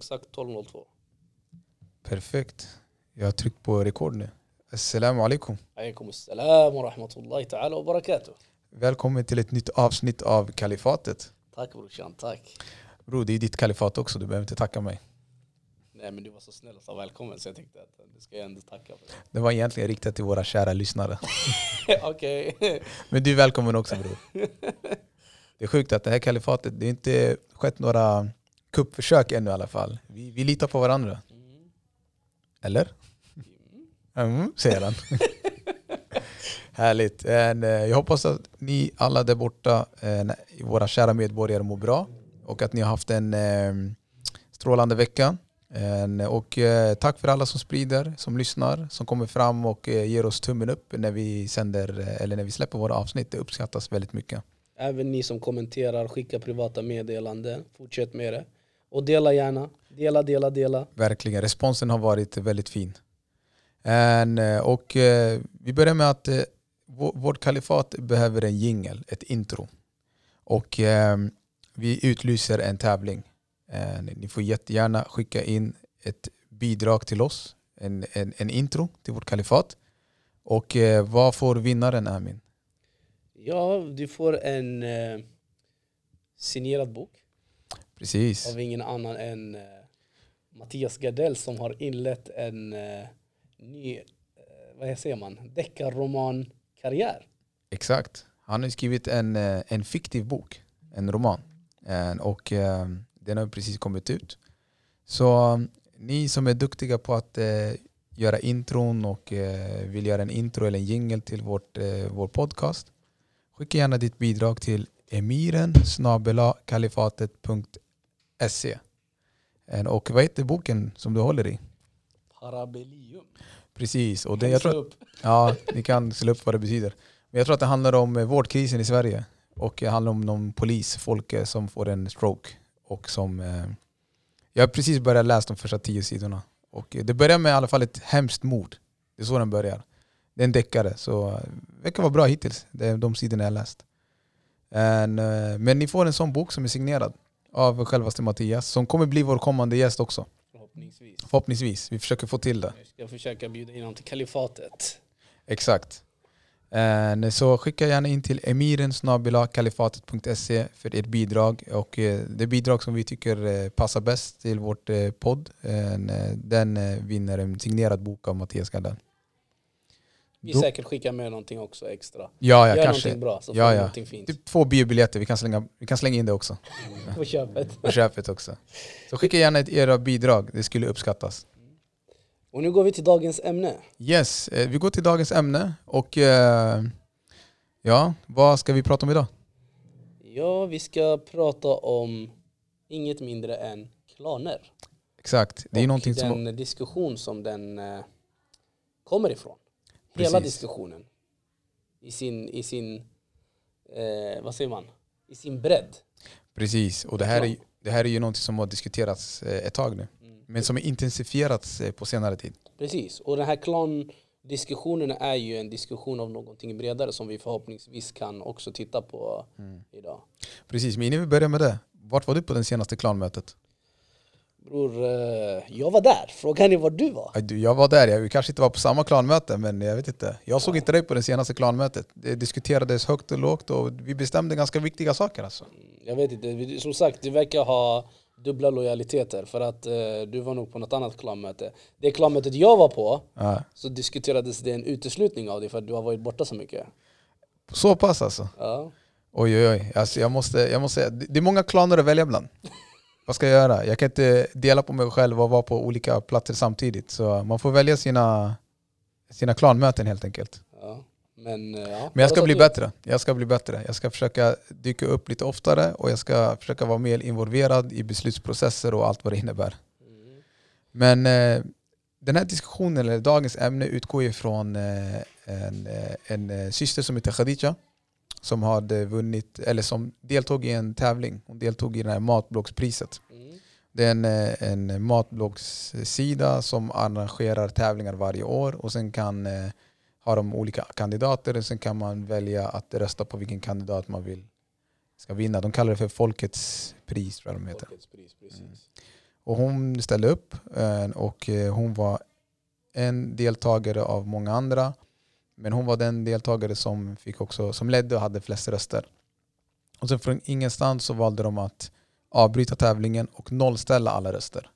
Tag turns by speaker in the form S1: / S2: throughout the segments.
S1: Exakt 12.02.
S2: Perfekt. Jag har tryckt på rekord nu. Assalamu alaikum.
S1: Alaikum assalam wa rahmatullahi ta'ala wa barakatuh.
S2: Välkommen till ett nytt avsnitt av Kalifatet.
S1: Tack brorsan, tack.
S2: Bro, det är ditt kalifat också, du behöver inte tacka mig.
S1: Nej men du var så snäll och sa välkommen så jag tänkte att det ska jag ändå tacka för.
S2: Det var egentligen riktat till våra kära lyssnare.
S1: Okej.
S2: Men du är välkommen också bror. Det är sjukt att det här kalifatet, det har inte skett några kuppförsök ännu i alla fall. Vi, vi litar på varandra.
S1: Mm.
S2: Eller?
S1: Mm.
S2: Mm, säger han. Härligt. Eh, Jag hoppas att ni alla där borta, eh, våra kära medborgare, mår bra och att ni har haft en eh, strålande vecka. Och tack för alla som sprider, som lyssnar, som kommer fram och ger oss tummen upp när vi sänder eller när vi släpper våra avsnitt. Det uppskattas väldigt mycket.
S1: Även ni som kommenterar, skickar privata meddelanden, fortsätt med det. Och dela gärna. Dela, dela, dela.
S2: Verkligen, responsen har varit väldigt fin. En, eh, och eh, vi börjar med att eh, vå- vårt kalifat behöver en jingel, ett intro. Och eh, vi utlyser en tävling. Eh, ni får jättegärna skicka in ett bidrag till oss, en, en, en intro till vårt kalifat. Och eh, vad får vinnaren Amin?
S1: Ja, du får en signerad bok
S2: Precis,
S1: av ingen annan än eh, Mattias Gardell som har inlett en eh, ny, eh, vad säger man, deckarromankarriär.
S2: exakt. Han har skrivit en, eh, en fiktiv bok, en roman. Och den har precis kommit ut. Så ni som är duktiga på att göra intron och vill göra en intro eller en jingle till vårt, vår podcast. Skicka gärna ditt bidrag till emiren kalifatet.se Eh, Och vad heter boken som du håller i?
S1: Parabellium.
S2: Precis, och det, jag tror, ja, ni kan slå upp vad det betyder. Men jag tror att det handlar om eh, vårdkrisen i Sverige. Och det handlar om någon polis, folk eh, som får en stroke. Och som, eh, jag har precis börjat läsa de första tio sidorna. Och det börjar med i alla fall ett hemskt mord. Det är så den börjar. Det är en deckare, så det verkar vara bra hittills. Det är de sidorna jag läst. En, men ni får en sån bok som är signerad av självaste Mattias, som kommer bli vår kommande gäst också.
S1: Förhoppningsvis.
S2: Förhoppningsvis. Vi försöker få till det.
S1: Jag ska försöka bjuda in honom till kalifatet.
S2: Exakt. Eh, Så skicka gärna in till emiren kalifatet.se för ert bidrag. Och eh, det bidrag som vi tycker eh, passar bäst till vårt podd, den vinner en signerad bok av Mattias Gardell.
S1: Vi
S2: Då-
S1: säkert skickar med någonting också extra.
S2: Ja, ja
S1: Gör
S2: kanske.
S1: någonting bra så får
S2: Ja,
S1: någonting fint
S2: Typ två biobiljetter, vi kan slänga, vi kan slänga in det också.
S1: på köpet.
S2: På köpet också. Så skicka gärna ett era bidrag, det skulle uppskattas.
S1: Och nu går vi till dagens ämne.
S2: Yes, eh, vi går till dagens ämne. Och eh, ja, vad ska vi prata om idag?
S1: Ja, vi ska prata om inget mindre än klaner.
S2: Exakt, det är
S1: och
S2: någonting
S1: den
S2: som...
S1: diskussion som den eh, kommer ifrån. Hela
S2: Precis.
S1: diskussionen. I sin, i sin eh, vad säger man? I sin bredd.
S2: Precis, och det här, är, det här är ju någonting som har diskuterats eh, ett tag nu.
S1: Mm.
S2: Men som har intensifierats eh, på senare tid.
S1: Precis, och den här klandiskussionen är ju en diskussion av någonting bredare som vi förhoppningsvis kan också titta på idag.
S2: Precis, men innan vi börjar med det. Vart var du på det senaste klanmötet?
S1: Bror, eh, jag var där. Frågan är var du var.
S2: Jag var där, jag vi kanske inte var på samma klanmöte, men jag vet inte. Jag såg inte dig på det senaste klanmötet. Det diskuterades högt och lågt och vi bestämde ganska viktiga saker alltså.
S1: Jag vet inte, som sagt du verkar ha dubbla lojaliteter för att eh, du var nog på något annat klammöte. Det klammötet jag var på
S2: Ja.
S1: så diskuterades det en uteslutning av dig för att du har varit borta så mycket.
S2: Så pass alltså?
S1: Ja.
S2: Oj oj oj, alltså, jag, måste, jag måste det är många klaner att välja bland. Vad ska jag göra? Jag kan inte dela på mig själv och vara på olika platser samtidigt. Så man får välja sina, sina klanmöten helt enkelt.
S1: Ja. Men, eh, ja.
S2: Men jag ska bli bättre. Jag ska bli bättre. Jag ska försöka dyka upp lite oftare och jag ska försöka vara mer involverad i beslutsprocesser och allt vad det innebär.
S1: Mm.
S2: Men eh, den här diskussionen, eller dagens ämne, utgår ifrån eh, en, en eh, syster som heter Khadija som hade vunnit, eller som deltog i en tävling. Hon deltog i det här matbloggspriset.
S1: Mm.
S2: Det är en, eh, en matbloggssida som arrangerar tävlingar varje år och sen kan eh, ha de olika kandidater och sen kan man välja att rösta på vilken kandidat man vill ska vinna. De kallar det för Folkets pris tror jag de heter.
S1: Pris, precis.
S2: Och hon ställde upp eh, och eh, hon var en deltagare av många andra. Men hon var den deltagare som, fick också, som ledde och hade flest röster. Och sen från ingenstans så valde de att avbryta tävlingen och nollställa alla röster.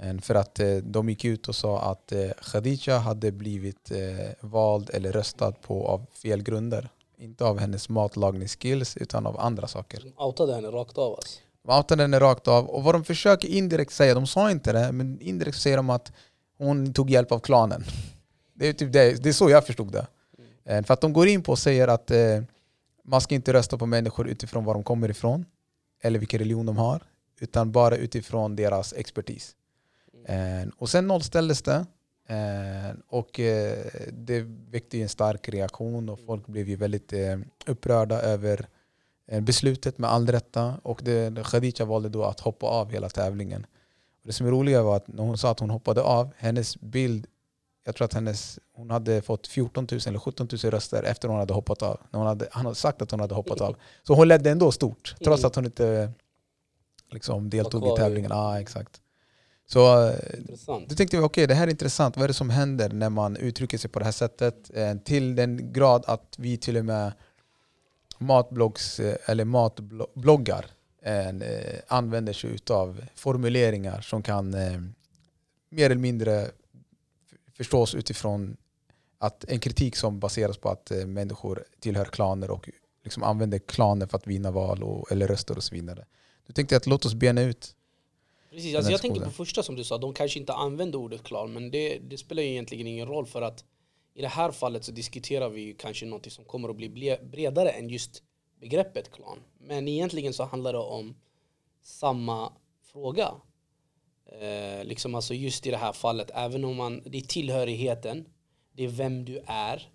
S2: Eh, För att eh, de gick ut och sa att eh, Khadija hade blivit vald eller röstad på av fel grunder. Inte av hennes matlagningsskills utan av andra saker.
S1: De outade henne rakt av alltså.
S2: De outade henne rakt av. Och vad de försöker indirekt säga, de sa inte det, men indirekt säger de att hon tog hjälp av klanen. Det är, typ det, det är så jag förstod det. Mm. För att de går in på och säger att eh, man ska inte rösta på människor utifrån var de kommer ifrån eller vilken religion de har, utan bara utifrån deras expertis. Eh, Och sen nollställdes det. Eh, Och eh, det väckte en stark reaktion och folk blev ju väldigt eh, upprörda över beslutet med all rätta. Och det, Khadija valde då att hoppa av hela tävlingen. Och det som är roliga var att när hon sa att hon hoppade av, hennes bild, jag tror att hennes, hon hade fått 14 000 eller 17 000 röster efter hon hade hoppat av. När hon hade, han hade sagt att hon hade hoppat av. Så hon ledde ändå stort, trots
S1: Mm.
S2: att hon inte liksom, deltog i tävlingen. Ja, exakt. Så eh,
S1: Intressant.
S2: då tänkte vi, okej det här är intressant, vad är det som händer när man uttrycker sig på det här sättet? Eh, till den grad att vi till och med matbloggs, eh, eller matbloggar använder sig av formuleringar som kan mer eller mindre förstås utifrån att en kritik som baseras på att eh, människor tillhör klaner och liksom använder klaner för att vinna val och, eller röster och så vidare. Då tänkte att låt oss bena ut.
S1: Precis, alltså jag tänker på första som du sa, de kanske inte använder ordet klan, men det, det spelar ju egentligen ingen roll för att i det här fallet så diskuterar vi ju kanske något som kommer att bli bredare än just begreppet klan. Men egentligen så handlar det om samma fråga. Eh, liksom alltså just i det här fallet, även om man, det är tillhörigheten, det är vem du är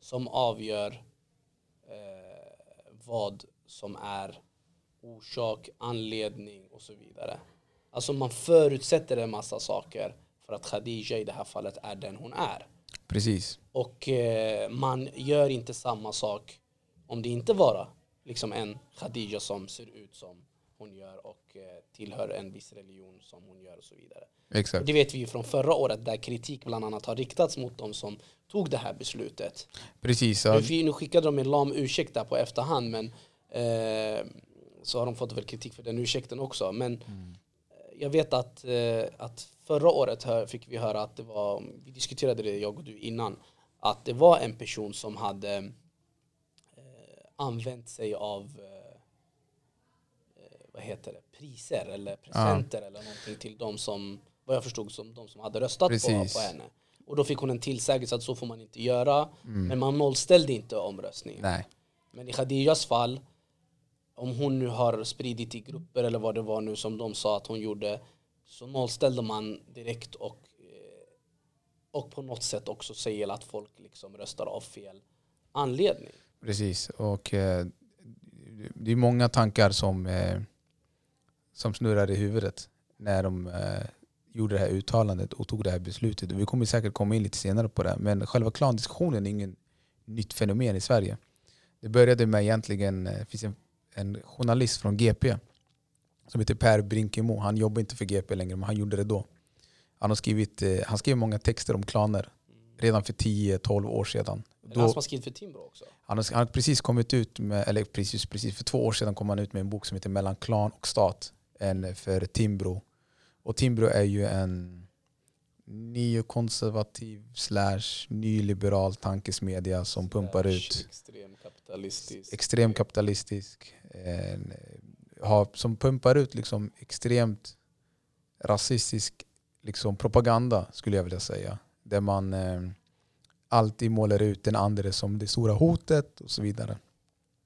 S1: som avgör eh, vad som är orsak, anledning och så vidare. Alltså man förutsätter en massa saker för att Khadija i det här fallet är den hon är.
S2: Precis.
S1: Och eh, man gör inte samma sak om det inte vara liksom en Khadija som ser ut som hon gör och eh, tillhör en viss religion som hon gör och så vidare. Och
S2: Exakt.
S1: det vet vi ju från förra året där kritik bland annat har riktats mot de som tog det här beslutet.
S2: Precis. Ja.
S1: Nu, nu skickade de en lam ursäkt där på efterhand men eh, så har de fått väl kritik för den ursäkten också. Men
S2: Mm.
S1: eh, jag vet att, eh, att förra året fick vi höra att det var, vi diskuterade det jag och du innan, att det var en person som hade eh, använt sig av eh, vad heter det, priser eller presenter eller någonting till de som, vad jag förstod, som de som hade röstat på,
S2: Precis.
S1: på henne. Och då fick hon en tillsägelse att så får man inte göra,
S2: Mm.
S1: men man nollställde inte omröstningen.
S2: Nej.
S1: Men i Khadijas fall, om hon nu har spridit i grupper eller vad det var nu som de sa att hon gjorde, så nollställde man direkt och, eh, och på något sätt också säger att folk liksom röstar av fel anledning.
S2: Precis. Och eh, det är många tankar som, eh, som snurrar i huvudet när de eh, gjorde det här uttalandet och tog det här beslutet. Och vi kommer säkert komma in lite senare på det. Men själva klandiskussionen är ingen nytt fenomen i Sverige. Det började med egentligen, eh, det finns en, en journalist från GP som heter Per Brinkemo. Han jobbar inte för GP längre, men han gjorde det då. Han, har skrivit, eh, han skrev många texter om klaner redan för 10-12 år sedan.
S1: Är det han som har skrivit för Timbro också?
S2: Han har, han har precis kommit ut med, eller precis, precis för två år sedan kom han ut med en bok som heter Mellan klan och stat. En för Timbro. Och Timbro är ju en neokonservativ slash nyliberal tankesmedja som pumpar ut
S1: Extremkapitalistisk.
S2: extremkapitalistisk. Eh, har, som pumpar ut liksom extremt rasistisk liksom propaganda skulle jag vilja säga. Där man eh, alltid målar ut den andra som det stora hotet och så vidare.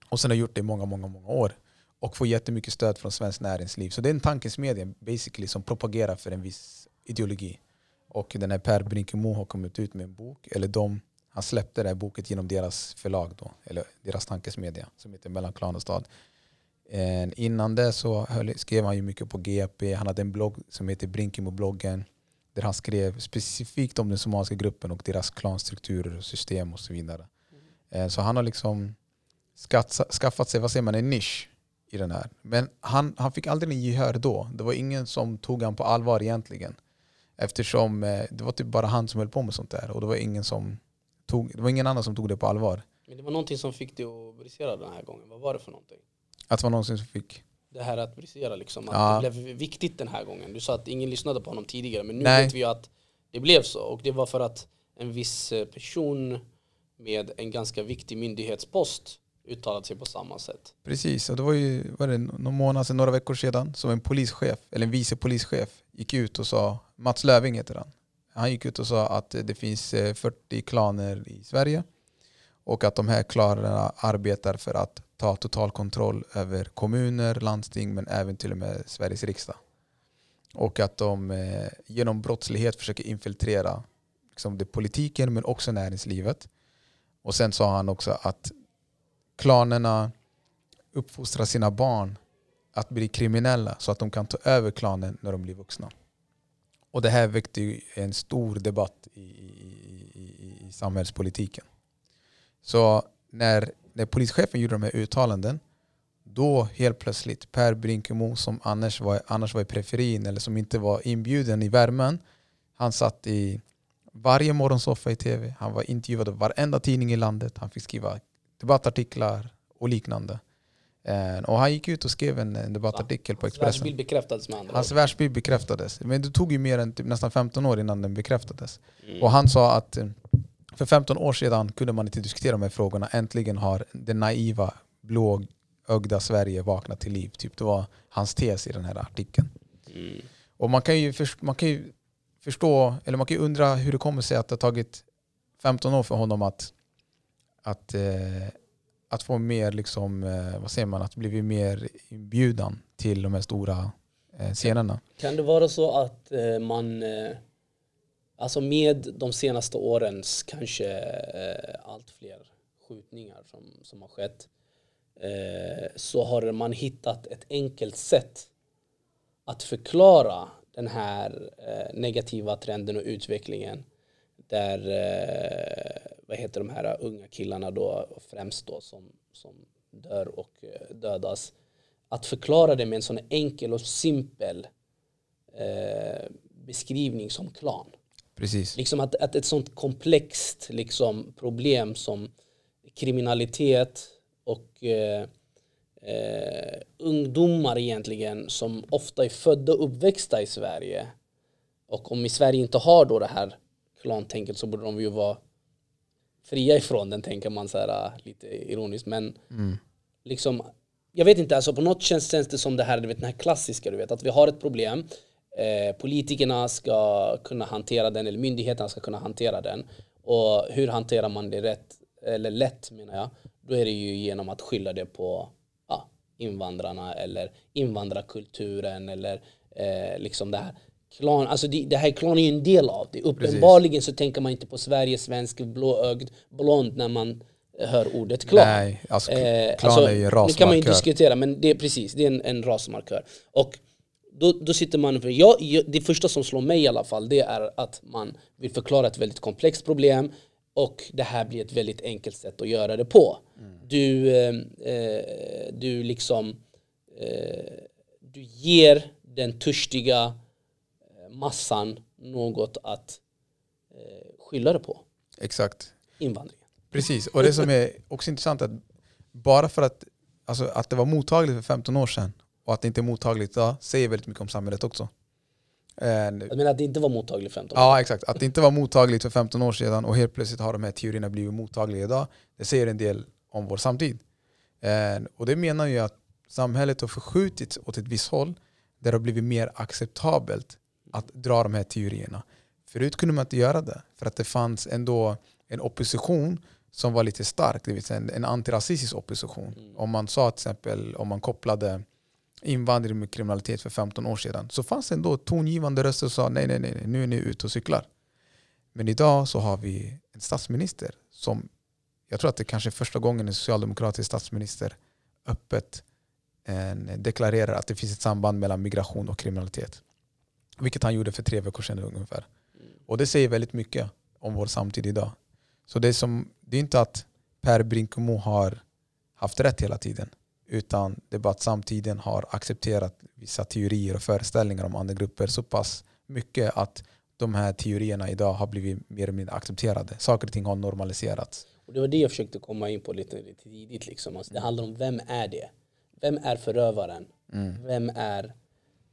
S2: Och sen har gjort det i många, många, många år. Och får jättemycket stöd från svenskt näringsliv. Så det är en tankesmedja basically som propagerar för en viss ideologi. Och den här Per Brinkemo har kommit ut med en bok, eller de, han släppte det här boken genom deras förlag då, eller deras tankesmedja som heter Mellan klan och stad. Eh, Innan det så höll, skrev han ju mycket på GP, han hade en blogg som heter Brinkemo-bloggen där han skrev specifikt om den somaliska gruppen och deras klanstrukturer och system och så vidare. Eh, Så han har liksom skaffat sig, vad säger man, en nisch i den här. Men han, han fick aldrig en gehör då. Det var ingen som tog han på allvar egentligen. Eftersom eh, det var typ bara han som höll på med sånt där. Och det var ingen, som tog, det var ingen annan som tog det på allvar.
S1: Men det var någonting som fick dig att brisera den här gången. Vad var det för någonting?
S2: Att det var någon som fick...
S1: Det här att brisera liksom, att
S2: Ja.
S1: det blev viktigt den här gången. Du sa att ingen lyssnade på honom tidigare, men nu
S2: Nej.
S1: vet vi att det blev så. Och det var för att en viss eh, person med en ganska viktig myndighetspost uttalat sig på samma sätt.
S2: Precis, och det var ju var det någon månad sedan, några veckor sedan, som en polischef, eller en vice polischef, gick ut och sa, Mats Löving heter han, han gick ut och sa att det finns eh, 40 klaner i Sverige och att de här klanerna arbetar för att ta total kontroll över kommuner, landsting men även till och med Sveriges riksdag. Och att de eh, genom brottslighet försöker infiltrera liksom, det politiken men också näringslivet. Och sen sa han också att klanerna uppfostrar sina barn att bli kriminella så att de kan ta över klanen när de blir vuxna. Och det här väckte en stor debatt i, i, i, i, i samhällspolitiken. Så när, när polischefen gjorde de här uttalanden då helt plötsligt Per Brinkemo som annars var, annars var i periferin eller som inte var inbjuden i värmen han satt i varje morgonsoffa i tv. Han var intervjuad av varenda tidning i landet. Han fick skriva debattartiklar och liknande. Eh, Och han gick ut och skrev en, debattartikel på
S1: Hans
S2: Expressen.
S1: världsbild bekräftades med andra
S2: Hans världsbild bekräftades. Men det tog ju mer än typ nästan 15 år innan den bekräftades.
S1: Mm.
S2: Och han sa att eh, för 15 år sedan kunde man inte diskutera de här frågorna. Äntligen har det naiva, blåögda Sverige vaknat till liv. Typ det var hans tes i den här artikeln.
S1: Mm.
S2: Och man kan ju, först, man kan ju förstå, eller man kan ju undra hur det kommer sig att det har tagit 15 år för honom att, att, eh, att få mer, liksom, eh, vad säger man, att bli mer inbjudan till de här stora eh, scenerna.
S1: Kan det vara så att eh, man, eh, alltså med de senaste årens kanske eh, allt fler skjutningar som, som har skett, eh, så har man hittat ett enkelt sätt att förklara den här eh, negativa trenden och utvecklingen där, eh, vad heter de här unga killarna då, främst då som, som dör och eh, dödas. Att förklara det med en sån enkel och simpel eh, beskrivning som klan.
S2: Precis.
S1: Liksom att, att ett sånt komplext liksom, problem som kriminalitet och eh, eh, ungdomar egentligen som ofta är födda och uppväxta i Sverige. Och om i Sverige inte har då det här klantänket så borde de ju vara fria ifrån den tänker man så här, lite ironiskt. Men liksom, jag vet inte, alltså på något känns, känns det som det här, du vet, den här klassiska, du vet, att vi har ett problem. Eh, politikerna ska kunna hantera den, eller myndigheterna ska kunna hantera den. Och hur hanterar man det rätt, eller lätt menar jag, då är det ju genom att skylla det på ja, invandrarna eller invandrarkulturen eller eh, liksom det här klan, alltså det, det här klan är ju en del av det. Uppenbarligen så tänker man inte på Sverige, svensk, blåögd, blond när man hör ordet klan.
S2: Nej, alltså,
S1: Eh,
S2: klan
S1: alltså,
S2: är ju en
S1: Nu kan man ju
S2: rasmarkör.
S1: diskutera men det är precis, det är en, en rasmarkör. Och då, då sitter man för, jag, jag, det första som slår mig i alla fall det är att man vill förklara ett väldigt komplext problem och det här blir ett väldigt enkelt sätt att göra det på. Du, eh, eh, du liksom eh, du ger den törstiga eh, massan något att eh, skylla det på.
S2: Exakt.
S1: Invandringen.
S2: Precis, och det som är också intressant är att bara för att, alltså, att det var mottagligt för 15 år sedan och att det inte är mottagligt idag säger väldigt mycket om samhället också. Eh,
S1: Jag menar att det inte var mottagligt 15 år.
S2: Ja exakt, att det inte var mottagligt för 15 år sedan och helt plötsligt har de här teorierna blivit mottagliga idag. Det säger en del om vår samtid. Eh, Och det menar ju att samhället har förskjutits åt ett visst håll där det har blivit mer acceptabelt att dra de här teorierna. Förut kunde man inte göra det för att det fanns ändå en opposition som var lite stark, det vill säga en, en antirasistisk opposition. Om man sa till exempel, om man kopplade invandring med kriminalitet för 15 år sedan så fanns det ändå tongivande röster som sa nej, nej, nej, nu är ni ute och cyklar. Men idag så har vi en statsminister som, jag tror att det kanske är första gången en socialdemokratisk statsminister öppet eh, deklarerar att det finns ett samband mellan migration och kriminalitet. Vilket han gjorde för tre veckor sedan ungefär. Och det säger väldigt mycket om vår samtid idag. Så det är, som, det är inte att Per Brinkemo har haft rätt hela tiden. Utan det är bara att samtiden har accepterat vissa teorier och föreställningar om andra grupper så pass mycket att de här teorierna idag har blivit mer eller mindre accepterade. Saker och ting har normaliserats.
S1: Och det var det jag försökte komma in på lite, lite tidigt. Liksom. Alltså det handlar om vem är det? Vem är förövaren?
S2: Mm.
S1: Vem är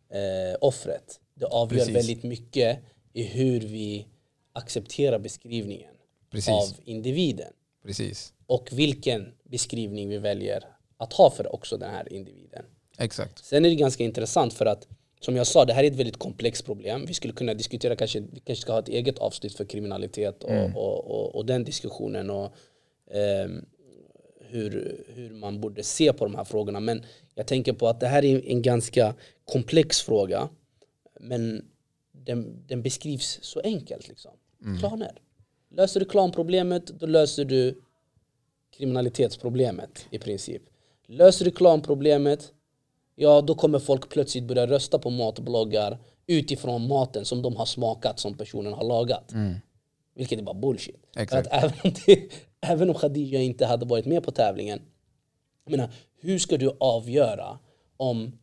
S1: eh, offret? Det avgör
S2: Precis.
S1: väldigt mycket i hur vi accepterar beskrivningen
S2: Precis.
S1: av individen.
S2: Precis.
S1: Och vilken beskrivning vi väljer att ha för också den här individen.
S2: Exakt.
S1: Sen är det ganska intressant för att som jag sa, det här är ett väldigt komplext problem. Vi skulle kunna diskutera, kanske, vi kanske ska ha ett eget avsnitt för kriminalitet och,
S2: Mm.
S1: och, och, och den diskussionen och ehm, hur, hur man borde se på de här frågorna. Men jag tänker på att det här är en ganska komplex fråga. Men den, den beskrivs så enkelt. Liksom. Klaner. Löser du klanproblemet, då löser du kriminalitetsproblemet i princip. Löser du klanproblemet, ja då kommer folk plötsligt börja rösta på matbloggar utifrån maten som de har smakat som personen har lagat. Vilket är bara bullshit. För att även, det, även om Khadija inte hade varit med på tävlingen, jag menar, hur ska du avgöra om,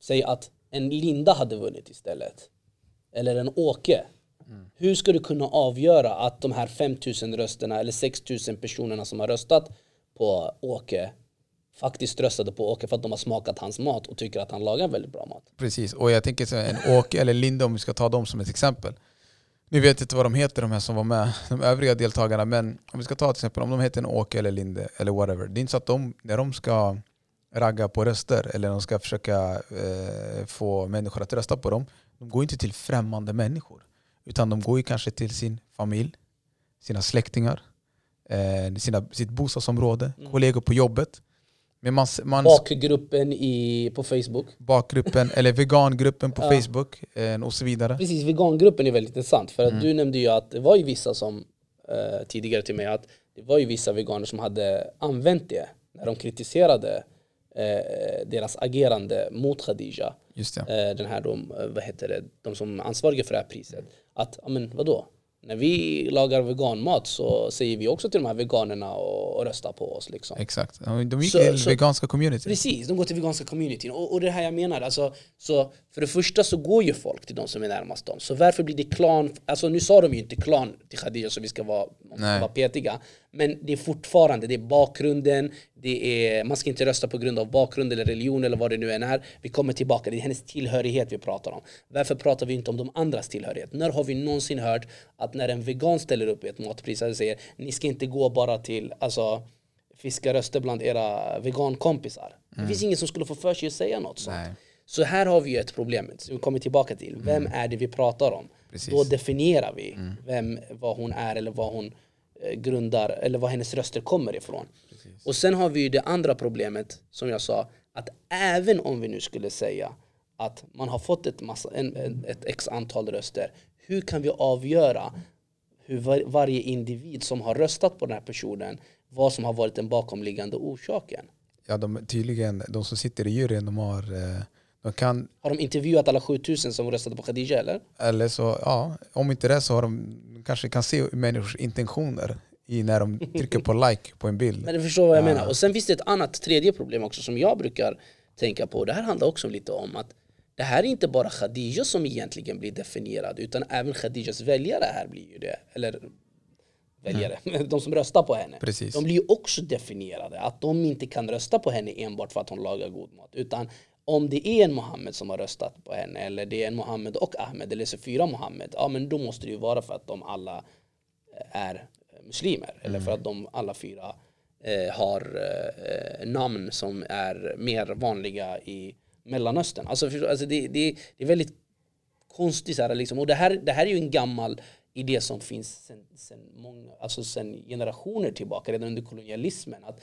S1: säg att en Linda hade vunnit istället, eller en Åke. Hur ska du kunna avgöra att de här 5000 rösterna eller 6000 personerna som har röstat på Åke faktiskt röstade på Åke för att de har smakat hans mat och tycker att han lagar väldigt bra mat?
S2: Precis. Och jag tänker så en Åke eller Linda om vi ska ta dem som ett exempel. Ni vet inte vad de heter de här som var med, de övriga deltagarna, men om vi ska ta till exempel om de heter en Åke eller Linde eller whatever. Det är inte så att de, när de ska ragga på röster eller de ska försöka eh, få människor att rösta på dem, de går inte till främmande människor. Utan de går ju kanske till sin familj, sina släktingar, eh, sina, sitt bostadsområde, kollegor på jobbet. Men man, man,
S1: Bakgruppen i, på Facebook.
S2: bakgruppen eller vegangruppen på
S1: Ja.
S2: Facebook eh, och så vidare.
S1: Precis, vegangruppen är väldigt intressant. För att
S2: Mm.
S1: du nämnde ju att det var ju vissa som eh, tidigare till mig att det var ju vissa veganer som hade använt det när de kritiserade eh, deras agerande mot Khadija.
S2: Just.
S1: Eh, den här de, eh, vad heter det, de som är ansvariga för det här priset. Att, ja men vadå? När vi lagar veganmat så säger vi också till de här veganerna och, och rösta på oss liksom.
S2: Exakt. De gick
S1: Så-
S2: till
S1: så-
S2: veganska community.
S1: Precis, de går till veganska communityn. Och, och det här jag menar, alltså, så för det första så går ju folk till de som är närmast dem. Så varför blir det klan? Alltså nu sa de ju inte klan till Khadija så vi ska vara, vara petiga. Men det är fortfarande, det är bakgrunden, det är, man ska inte rösta på grund av bakgrund eller religion eller vad det nu än är. Vi kommer tillbaka, det är hennes tillhörighet vi pratar om. Varför pratar vi inte om de andras tillhörighet? När har vi någonsin hört att när en vegan ställer upp i ett matpris och säger ni ska inte gå bara till, alltså fiska röster bland era vegankompisar. Det finns ingen som skulle få för sig att säga något sånt.
S2: Nej.
S1: Så här har vi ett problem som vi kommer tillbaka till. Vem är det vi pratar om?
S2: Precis.
S1: Då definierar vi vem, vad hon är eller vad hon grundar eller var hennes röster kommer ifrån. Och sen har vi ju det andra problemet som jag sa att även om vi nu skulle säga att man har fått ett, massa, en, ett x antal röster hur kan vi avgöra hur var, varje individ som har röstat på den här personen vad som har varit den bakomliggande orsaken?
S2: Ja, de, tydligen, de som sitter i juryn, de har... eh, kan,
S1: Har de intervjuat alla 7000 som röstade på Khadija eller?
S2: eller så, ja, om inte det så har de, kanske kan se människors intentioner i när de trycker på like på en bild.
S1: Men du förstår vad jag menar. Och sen finns det ett annat tredje problem också som jag brukar tänka på. Det här handlar också lite om att det här är inte bara Khadija som egentligen blir definierad utan även Khadijas väljare här blir ju det. Eller väljare, de som röstar på henne.
S2: Precis.
S1: De blir ju också definierade. Att de inte kan rösta på henne enbart för att hon lagar god mat. Utan om det är en Mohammed som har röstat på henne eller det är en Mohammed och Ahmed eller så fyra Mohammed. Ja men då måste det ju vara för att de alla eh, är eh, muslimer. Eller för att de alla fyra eh, har eh, eh namn som är mer vanliga i Mellanöstern. Alltså, för, alltså det, det, det är väldigt konstigt. Så här, liksom. Och det här, det här är ju en gammal idé som finns sen, sen, många, alltså sen generationer tillbaka, redan under kolonialismen. Att,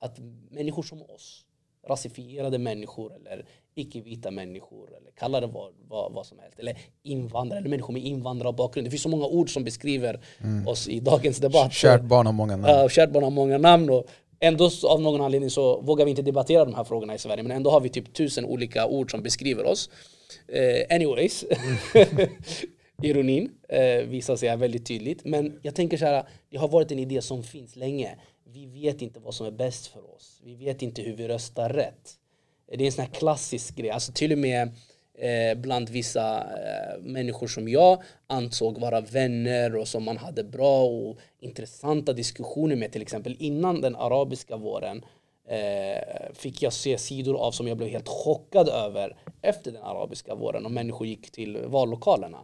S1: att människor som oss, rasifierade människor eller icke-vita människor, eller kalla det vad, vad, vad som helst, eller invandrare, eller människor med invandrarbakgrund. Det finns så många ord som beskriver oss i dagens debatt.
S2: Kärt barn har många namn.
S1: Ja, kärt barn har många namn och ändå av någon anledning så vågar vi inte debattera de här frågorna i Sverige men ändå har vi typ tusen olika ord som beskriver oss. Eh, anyways, ironin eh, visar sig här väldigt tydligt. Men jag tänker så här, det har varit en idé som finns länge vi vet inte vad som är bäst för oss. Vi vet inte hur vi röstar rätt. Det är en sån här klassisk grej. Alltså till och med eh, bland vissa eh, människor som jag ansåg vara vänner och som man hade bra och intressanta diskussioner med till exempel innan den arabiska våren eh, fick jag se sidor av som jag blev helt chockad över efter den arabiska våren och människor gick till vallokalerna.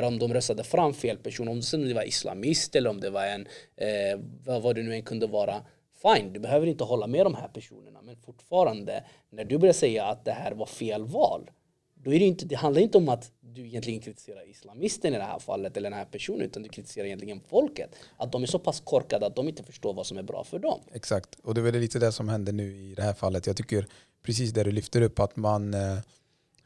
S1: För om de röstade fram fel person, om det var islamist eller om det var en, eh, vad det nu än kunde vara, fine, du behöver inte hålla med de här personerna. Men fortfarande, när du börjar säga att det här var fel val, då är det, inte, det handlar inte om att du egentligen kritiserar islamisten i det här fallet eller den här personen utan du kritiserar egentligen folket. Att de är så pass korkade att de inte förstår vad som är bra för dem.
S2: Exakt, och det är väl lite det som händer nu i det här fallet. Jag tycker precis det du lyfter upp att man eh,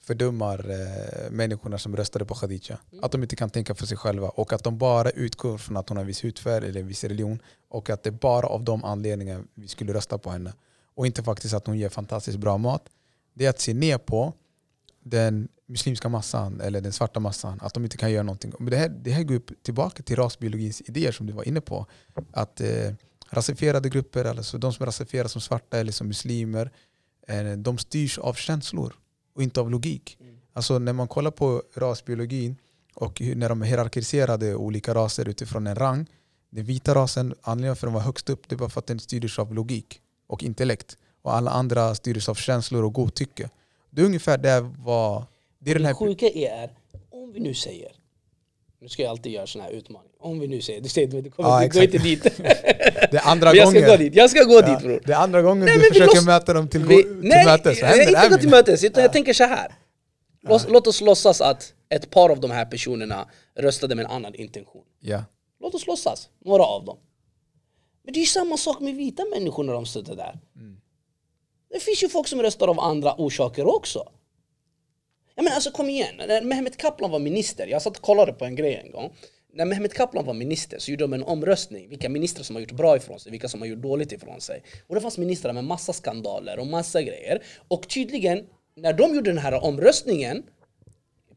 S2: fördummar eh, människorna som röstade på Khadija. Mm. Att de inte kan tänka för sig själva och att de bara utgår från att hon har en viss hudfärg eller en viss religion och att det är bara av de anledningarna vi skulle rösta på henne. Och inte faktiskt att hon ger fantastiskt bra mat. Det är att se ner på den muslimska massan eller den svarta massan, att de inte kan göra någonting. Men det, här, det här går tillbaka till rasbiologins idéer som du var inne på. Att eh, rasifierade grupper, alltså de som är rasifierade som svarta eller som muslimer, eh, de styrs av känslor och inte av logik. Mm. Alltså när man kollar på rasbiologin och när de hierarkiserade olika raser utifrån en rang. Den vita rasen, anledningen för att den var högst upp, det var för att den styrdes av logik och intellekt. Och alla andra styrdes av känslor och godtycke. Det är ungefär det var...
S1: Det, är den här... det sjuka är, om vi nu säger, nu ska jag alltid göra sådana här utmaningar. Om vi nu säger, du säger du kommer ja, gå inte dit.
S2: det är andra
S1: jag
S2: gången.
S1: Ska gå dit. Jag ska gå ja, dit bror.
S2: Det är andra gången nej, du försöker låts... möta dem till, vi, till
S1: nej,
S2: mötes.
S1: Nej, inte gå till mötes. Utan ja. Jag tänker så här. Låt, låt oss låtsas att ett par av de här personerna röstade med en annan intention.
S2: Ja.
S1: Låt oss låtsas, några av dem. Men det är ju samma sak med vita människor när de sitter där. Mm. Det finns ju folk som röstar av andra orsaker också. Ja men alltså kom igen, när Mehmet Kaplan var minister, jag satt och kollade på en grej en gång. När Mehmet Kaplan var minister så gjorde de en omröstning, vilka ministrar som har gjort bra ifrån sig, vilka som har gjort dåligt ifrån sig. Och det fanns ministrar med massa skandaler och massa grejer. Och tydligen, när de gjorde den här omröstningen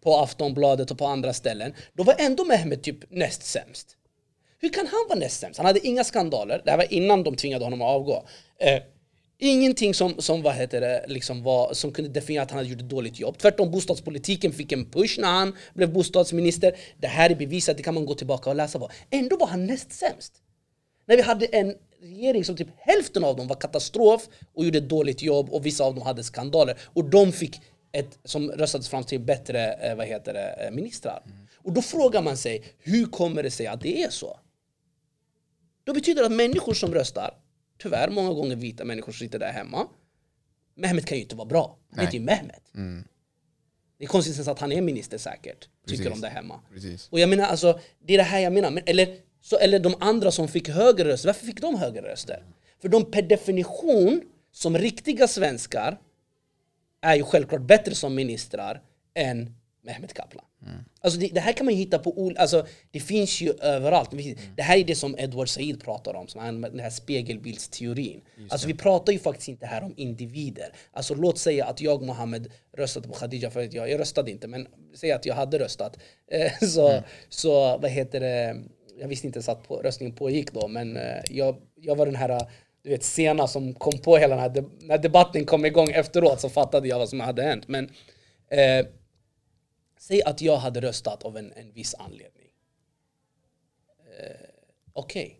S1: på Aftonbladet och på andra ställen, då var ändå Mehmet typ näst sämst. Hur kan han vara näst sämst? Han hade inga skandaler, det här var innan de tvingade honom att avgå. Eh, Ingenting som, som, vad heter det, liksom var, som kunde definiera att han hade gjort ett dåligt jobb. Tvärtom, bostadspolitiken fick en push när han blev bostadsminister. Det här är bevisat, det kan man gå tillbaka och läsa på. Ändå var han näst sämst. När vi hade en regering som typ hälften av dem var katastrof och gjorde ett dåligt jobb och vissa av dem hade skandaler. Och de fick ett, som röstades fram till bättre eh, vad heter det, eh, ministrar. Mm. Och då frågar man sig, hur kommer det sig att det är så? Då betyder det att människor som röstar tyvärr många gånger vita människor som sitter där hemma. Mehmet kan ju inte vara bra. Han heter ju Mehmet. Mm. Det är konstigt att han är minister säkert, tycker Precis. de där hemma.
S2: Precis.
S1: Och jag menar alltså, det är det här jag menar. Men, eller, så, eller de andra som fick högre röster, varför fick de högre röster? För de per definition, som riktiga svenskar, är ju självklart bättre som ministrar än Mehmet Kaplan. Mm. Alltså det, det, här kan man hitta på olika... Alltså det finns ju överallt. Mm. Det här är det som Edward Said pratar om, som han, den här spegelbildsteorin. Alltså vi pratar ju faktiskt inte här om individer. Alltså låt säga att jag, Mohammed, röstade på Khadija för att jag, jag röstade inte, men säg att jag hade röstat. Eh, så, mm. så vad heter det, jag visste inte ens att på, röstningen pågick då, men eh, jag, jag var den här du vet, sena som kom på hela den här, när debatten kom igång efteråt så fattade jag vad som hade hänt. Men eh, Säg att jag hade röstat av en, en viss anledning. Eh, Okej. Okay.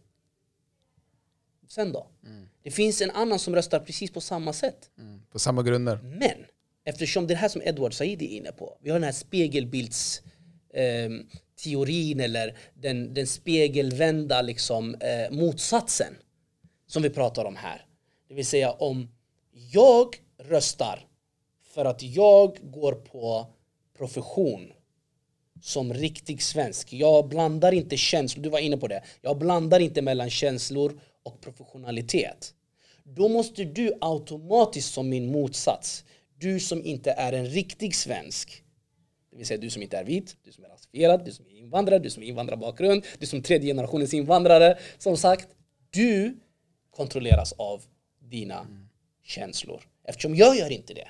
S1: Sen då? Mm. Det finns en annan som röstar precis på samma sätt.
S2: Mm. På samma grunder.
S1: Men eftersom det här som Edward Said är inne på. Vi har den här spegelbildsteorin eh, eller den, den spegelvända liksom, eh, motsatsen som vi pratar om här. Det vill säga om jag röstar för att jag går på profession som riktig svensk. Jag blandar inte känslor, du var inne på det. Jag blandar inte mellan känslor och professionalitet. Då måste du automatiskt som min motsats, du som inte är en riktig svensk, det vill säga du som inte är vit, du som är rasifierad, du som är invandrare, du som är invandrarbakgrund, du som tredje generationens invandrare. Som sagt, du kontrolleras av dina mm. känslor. Eftersom jag gör inte det.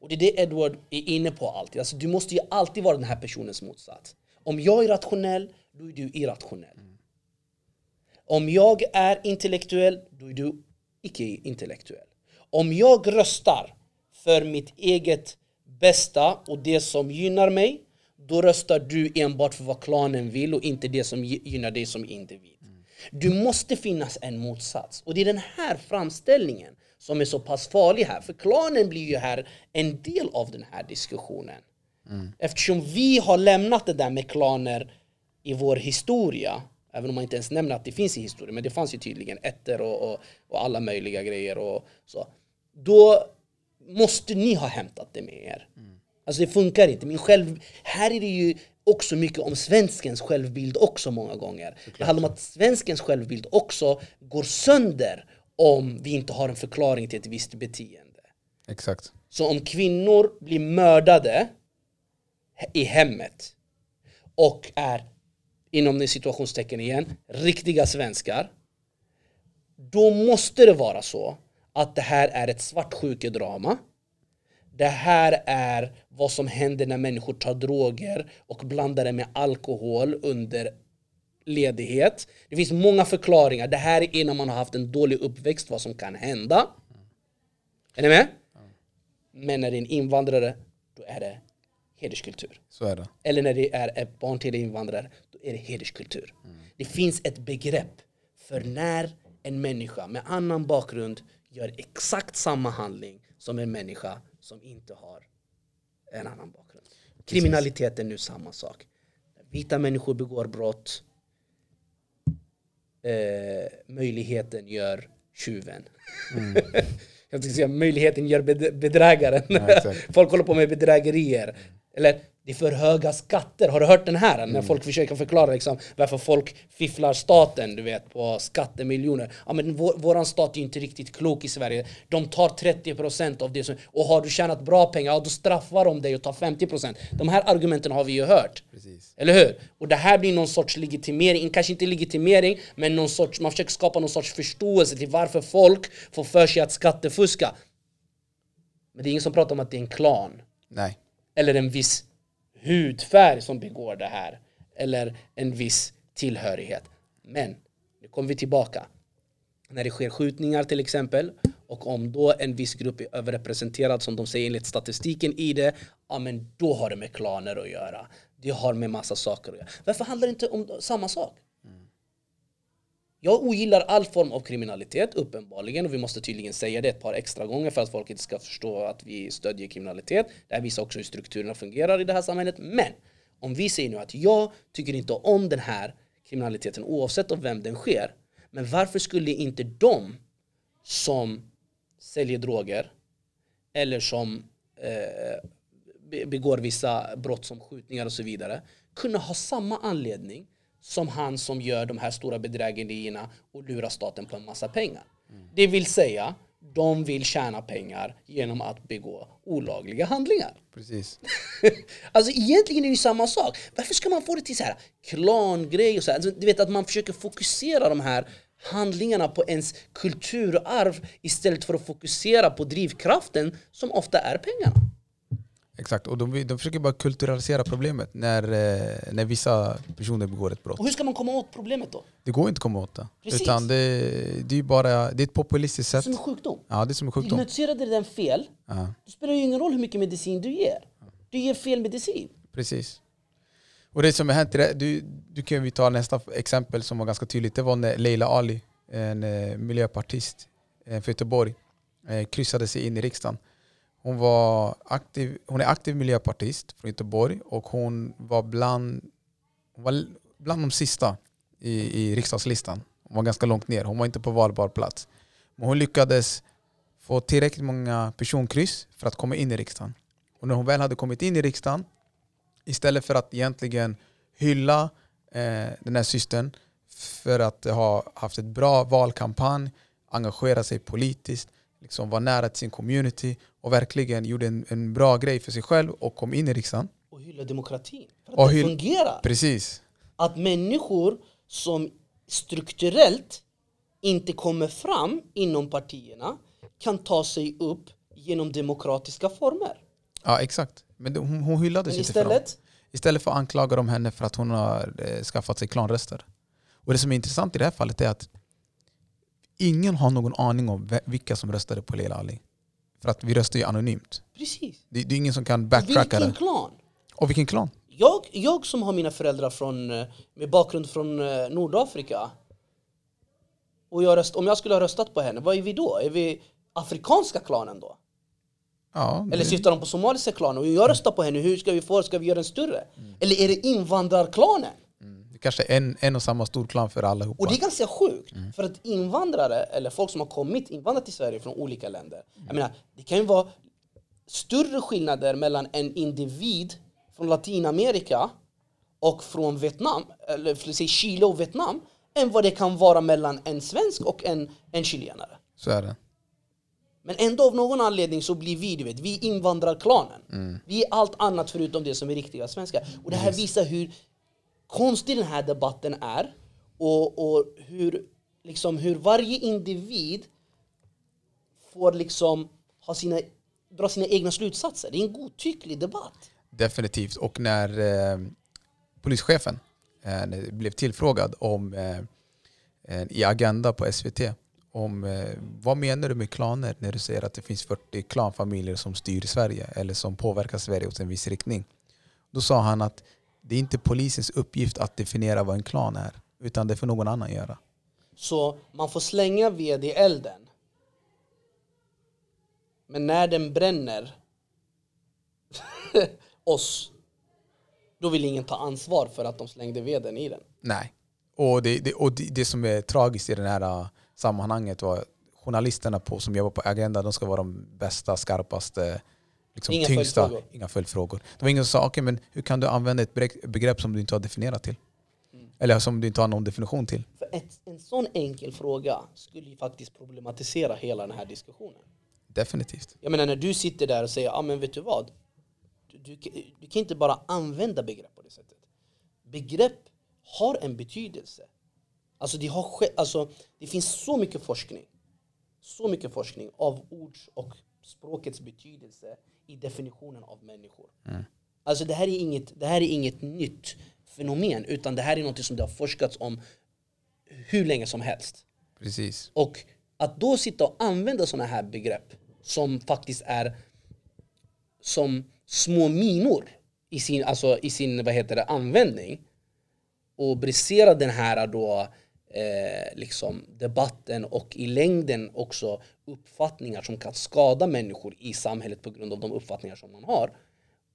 S1: Och det är det Edward är inne på alltid. Alltså, du måste ju alltid vara den här personens motsats. Om jag är rationell, då är du irrationell. Mm. Om jag är intellektuell, då är du icke-intellektuell. Om jag röstar för mitt eget bästa och det som gynnar mig, då röstar du enbart för vad klanen vill och inte det som gynnar dig som individ. Mm. Du måste finnas en motsats. Och det är den här framställningen som är så pass farlig här. För klanen blir ju här en del av den här diskussionen. Mm. Eftersom vi har lämnat det där med klaner i vår historia, även om man inte ens nämner att det finns i historien, men det fanns ju tydligen ätter och, och, och alla möjliga grejer och så. Då måste ni ha hämtat det med er. Mm. Alltså det funkar inte. Min själv, här är det ju också mycket om svenskens självbild också många gånger. Det handlar om att svenskens självbild också går sönder om vi inte har en förklaring till ett visst beteende.
S2: Exakt.
S1: Så om kvinnor blir mördade i hemmet och är, inom situationstecken igen, riktiga svenskar. Då måste det vara så att det här är ett svartsjukedrama. Det här är vad som händer när människor tar droger och blandar det med alkohol under ledighet. Det finns många förklaringar. Det här är när man har haft en dålig uppväxt, vad som kan hända. Är ni med? Men när det är en invandrare, då är det hederskultur.
S2: Så är det.
S1: Eller när det är ett barn till invandrare, då är det hederskultur. Mm. Det finns ett begrepp för när en människa med annan bakgrund gör exakt samma handling som en människa som inte har en annan bakgrund. Kriminalitet är nu samma sak. Vita människor begår brott. Eh, möjligheten gör tjuven. Mm. Jag säga möjligheten gör bedrägaren. Ja, Folk håller på med bedrägerier. Eller det är för höga skatter. Har du hört den här? Mm. När folk försöker förklara liksom, varför folk fifflar staten du vet, på skattemiljoner. Ja, men vår, våran stat är inte riktigt klok i Sverige. De tar 30% av det som... Och har du tjänat bra pengar, ja, då straffar de dig och tar 50%. De här argumenten har vi ju hört. Precis. Eller hur? Och det här blir någon sorts legitimering, kanske inte legitimering, men någon sorts, man försöker skapa någon sorts förståelse till varför folk får för sig att skattefuska. Men det är ingen som pratar om att det är en klan.
S2: Nej.
S1: Eller en viss hudfärg som begår det här. Eller en viss tillhörighet. Men, nu kommer vi tillbaka. När det sker skjutningar till exempel och om då en viss grupp är överrepresenterad som de säger enligt statistiken i det, ja men då har det med klaner att göra. Det har med massa saker att göra. Varför handlar det inte om samma sak? Jag ogillar all form av kriminalitet, uppenbarligen, och vi måste tydligen säga det ett par extra gånger för att folk inte ska förstå att vi stödjer kriminalitet. Det här visar också hur strukturerna fungerar i det här samhället. Men om vi säger nu att jag tycker inte om den här kriminaliteten oavsett av vem den sker. Men varför skulle inte de som säljer droger eller som eh, begår vissa brott som skjutningar och så vidare kunna ha samma anledning som han som gör de här stora bedrägerierna och lurar staten på en massa pengar. Mm. Det vill säga, de vill tjäna pengar genom att begå olagliga handlingar.
S2: Precis.
S1: alltså egentligen är det ju samma sak. Varför ska man få det till så här klangrej och så här? Alltså, du vet att man försöker fokusera de här handlingarna på ens kulturarv istället för att fokusera på drivkraften som ofta är pengarna.
S2: Exakt, och de, de försöker bara kulturalisera problemet när, eh, när vissa personer begår ett brott.
S1: Och hur ska man komma åt problemet då?
S2: Det går inte att komma åt det. Precis. Utan det, det, är bara, det är ett populistiskt sätt.
S1: Det är som en sjukdom.
S2: Ja, det är som en sjukdom.
S1: Diagnostiserade den fel, ja. då spelar det ju ingen roll hur mycket medicin du ger. Du ger fel medicin.
S2: Precis. Och det som har hänt, du, du kan vi ta nästa exempel som var ganska tydligt. Det var när Leila Ali, en eh, miljöpartist eh, för Göteborg, kryssade sig in i riksdagen. Hon, var aktiv, hon är aktiv miljöpartist från Göteborg och hon var bland, hon var bland de sista i, i riksdagslistan. Hon var ganska långt ner, hon var inte på valbar plats. Men hon lyckades få tillräckligt många personkryss för att komma in i riksdagen. Och när hon väl hade kommit in i riksdagen, istället för att egentligen hylla eh, den här systern för att ha haft ett bra valkampanj, engagera sig politiskt, liksom vara nära till sin community och verkligen gjorde en, en bra grej för sig själv och kom in i riksdagen.
S1: Och hylla demokratin. För att
S2: och
S1: det fungerar.
S2: Precis.
S1: Att människor som strukturellt inte kommer fram inom partierna kan ta sig upp genom demokratiska former.
S2: Ja exakt. Men hon, hon hyllades
S1: Men istället,
S2: inte för dem. Istället för att anklaga dem henne för att hon har eh, skaffat sig klanröster. Och det som är intressant i det här fallet är att ingen har någon aning om vilka som röstade på Leila Ali. För att vi röstar ju anonymt.
S1: Precis.
S2: Det, det är ingen som kan backtracka
S1: Vilken
S2: det.
S1: klan?
S2: Och vilken klan?
S1: Jag, jag som har mina föräldrar från, eh, med bakgrund från eh, Nordafrika och jag röst, om jag skulle ha röstat på henne, vad är vi då? Är vi afrikanska klanen då?
S2: Ja,
S1: Eller syftar de på somaliska klanen? Och jag röstar på henne, hur ska vi få Ska vi göra den större? Eller är det invandrarklanen?
S2: Kanske en, en och samma stor klan för allihopa.
S1: Och det är ganska sjukt, för att invandrare, eller folk som har kommit, invandrat till Sverige från olika länder Jag menar, det kan ju vara större skillnader mellan en individ från Latinamerika och från Vietnam, eller för att säga Chile och Vietnam än vad det kan vara mellan en svensk och en, en chilenare
S2: Så är det.
S1: men ändå av någon anledning så blir vi, du vet, vi invandrarklanen. Vi är allt annat förutom det som är riktiga svenskar. Och det här visar hur konstig den här debatten är och, och hur, liksom, hur varje individ får liksom ha sina, dra sina egna slutsatser. Det är en godtycklig debatt.
S2: Definitivt. Och när eh, polischefen eh, blev tillfrågad om eh, eh i Agenda på SVT om eh, vad menar du med klaner när du säger att det finns 40 klanfamiljer som styr Sverige eller som påverkar Sverige åt en viss riktning. Då sa han att det är inte polisens uppgift att definiera vad en klan är utan det får någon annan göra.
S1: Så man får slänga ved i elden. Men när den bränner oss, då vill ingen ta ansvar för att de slängde veden i den.
S2: Nej. Och det, det, och det, det som är tragiskt i det här uh, sammanhanget var journalisterna på, som jobbar på Agenda, de ska vara de bästa, skarpaste, liksom
S1: Inga
S2: tyngsta.
S1: följdfrågor.
S2: Inga följdfrågor. Det var ingen som sa, okej men hur kan du använda ett begrepp- som du inte har definierat till?
S1: Mm.
S2: Eller som du inte har någon definition till?
S1: För ett, en sån enkel fråga skulle ju faktiskt problematisera hela den här diskussionen.
S2: Definitivt.
S1: Jag menar när du sitter där och säger, ja ah, men vet du vad? Du, du, du kan inte bara använda begrepp på det sättet. Begrepp har en betydelse. Alltså det, har alltså det finns så mycket forskning, så mycket forskning av ords och språkets betydelse i definitionen av människor. Alltså det här, är inget, det här är inget nytt fenomen, utan det här är något som det har forskats om hur länge som helst.
S2: Precis.
S1: Och att då sitta och använda sådana här begrepp som faktiskt är som små minor i sin, alltså i sin vad heter det, användning och brisera den här då, eh, liksom debatten och i längden också uppfattningar som kan skada människor i samhället på grund av de uppfattningar som man har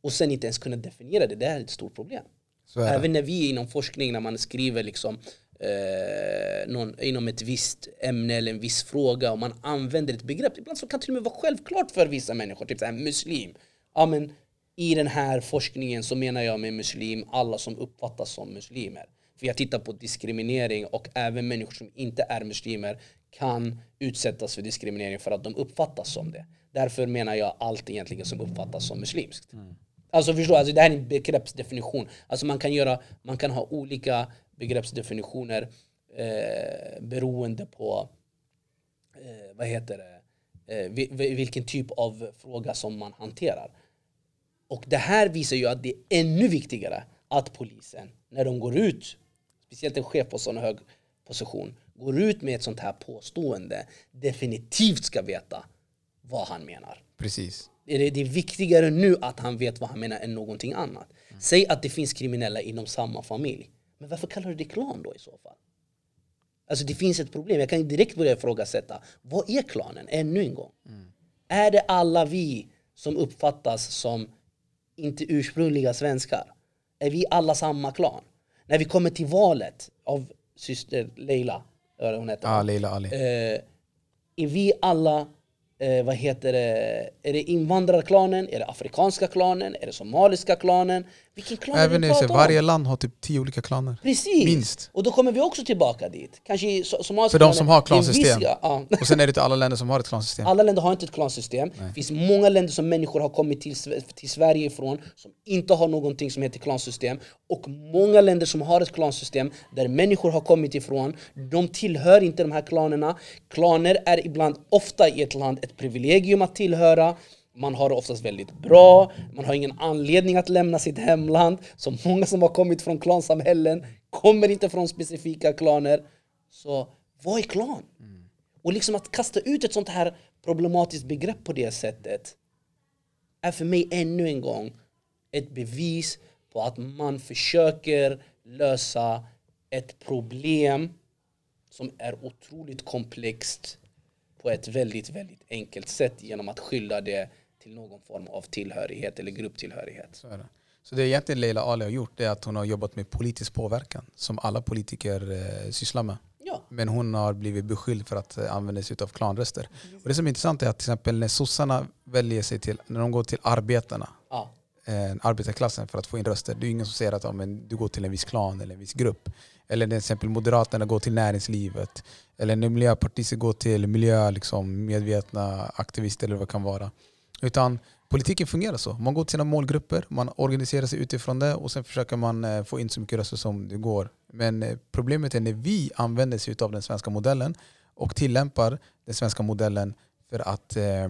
S1: och sen inte ens kunna definiera det, det är ett stort problem.
S2: Så.
S1: Även när vi inom forskning, när man skriver liksom, eh, någon, inom ett visst ämne eller en viss fråga och man använder ett begrepp, ibland så kan det till och med vara självklart för vissa människor, typ såhär muslim. Ja, men I den här forskningen så menar jag med muslim alla som uppfattas som muslimer. För jag tittar på diskriminering och även människor som inte är muslimer kan utsättas för diskriminering för att de uppfattas som det. Därför menar jag allt egentligen som uppfattas som muslimskt. Alltså förstå, alltså det här är en begreppsdefinition. Alltså man kan, göra, man kan ha olika begreppsdefinitioner eh, beroende på eh, vad heter det, eh, vi- vi- vilken typ av fråga som man hanterar. Och det här visar ju att det är ännu viktigare att polisen, när de går ut, speciellt en chef på sån hög position, går ut med ett sånt här påstående, definitivt ska veta vad han menar.
S2: Precis.
S1: Det är, det är viktigare nu att han vet vad han menar än någonting annat. Säg att det finns kriminella inom samma familj. Men varför kallar du det klan då i så fall? Alltså det finns ett problem. Jag kan direkt börja ifrågasätta. Vad är klanen? Ännu en gång. Är det alla vi som uppfattas som inte ursprungliga svenskar? Är vi alla samma klan? När vi kommer till valet av syster Leila, hon heter.
S2: Ah, Leila Ali.
S1: Eh, är vi alla, eh, vad heter det, är det invandrarklanen, är det afrikanska klanen, är det somaliska klanen? Vilken klan
S2: Även
S1: vi pratar om?
S2: varje land har typ tio olika klaner.
S1: Precis!
S2: Minst.
S1: Och då kommer vi också tillbaka dit. Kanske somaliska
S2: För de som har klansystem.
S1: Ja.
S2: Och sen är det inte alla länder som har ett klansystem.
S1: Alla länder har inte ett klansystem. Det finns många länder som människor har kommit till, till Sverige ifrån som inte har någonting som heter klansystem. Och många länder som har ett klansystem där människor har kommit ifrån, de tillhör inte de här klanerna. Klaner är ibland, ofta i ett land, ett privilegium att tillhöra man har det oftast väldigt bra, man har ingen anledning att lämna sitt hemland. Så många som har kommit från klansamhällen kommer inte från specifika klaner. Så vad är klan? Och liksom att kasta ut ett sånt här problematiskt begrepp på det sättet är för mig ännu en gång ett bevis på att man försöker lösa ett problem som är otroligt komplext på ett väldigt, väldigt enkelt sätt genom att skylla det till någon form av tillhörighet eller grupptillhörighet.
S2: Så, är det. så det egentligen Leila Ali har gjort är att hon har jobbat med politisk påverkan som alla politiker eh, sysslar med.
S1: Ja.
S2: Men hon har blivit beskylld för att eh, använda sig av klanröster. Och det som är intressant är att till exempel när sossarna väljer sig till, när de går till arbetarna,
S1: Ja.
S2: eh, arbetarklassen för att få in röster, det är ingen som säger att ja, men du går till en viss klan eller en viss grupp. Eller när till exempel Moderaterna går till näringslivet. Eller när Miljöpartiet går till miljö, liksom, medvetna aktivister eller vad det kan vara. Utan politiken fungerar så. Man går till sina målgrupper, man organiserar sig utifrån det och sen försöker man eh, få in så mycket röster som det går. Men eh, problemet är när vi använder sig av den svenska modellen och tillämpar den svenska modellen för att eh,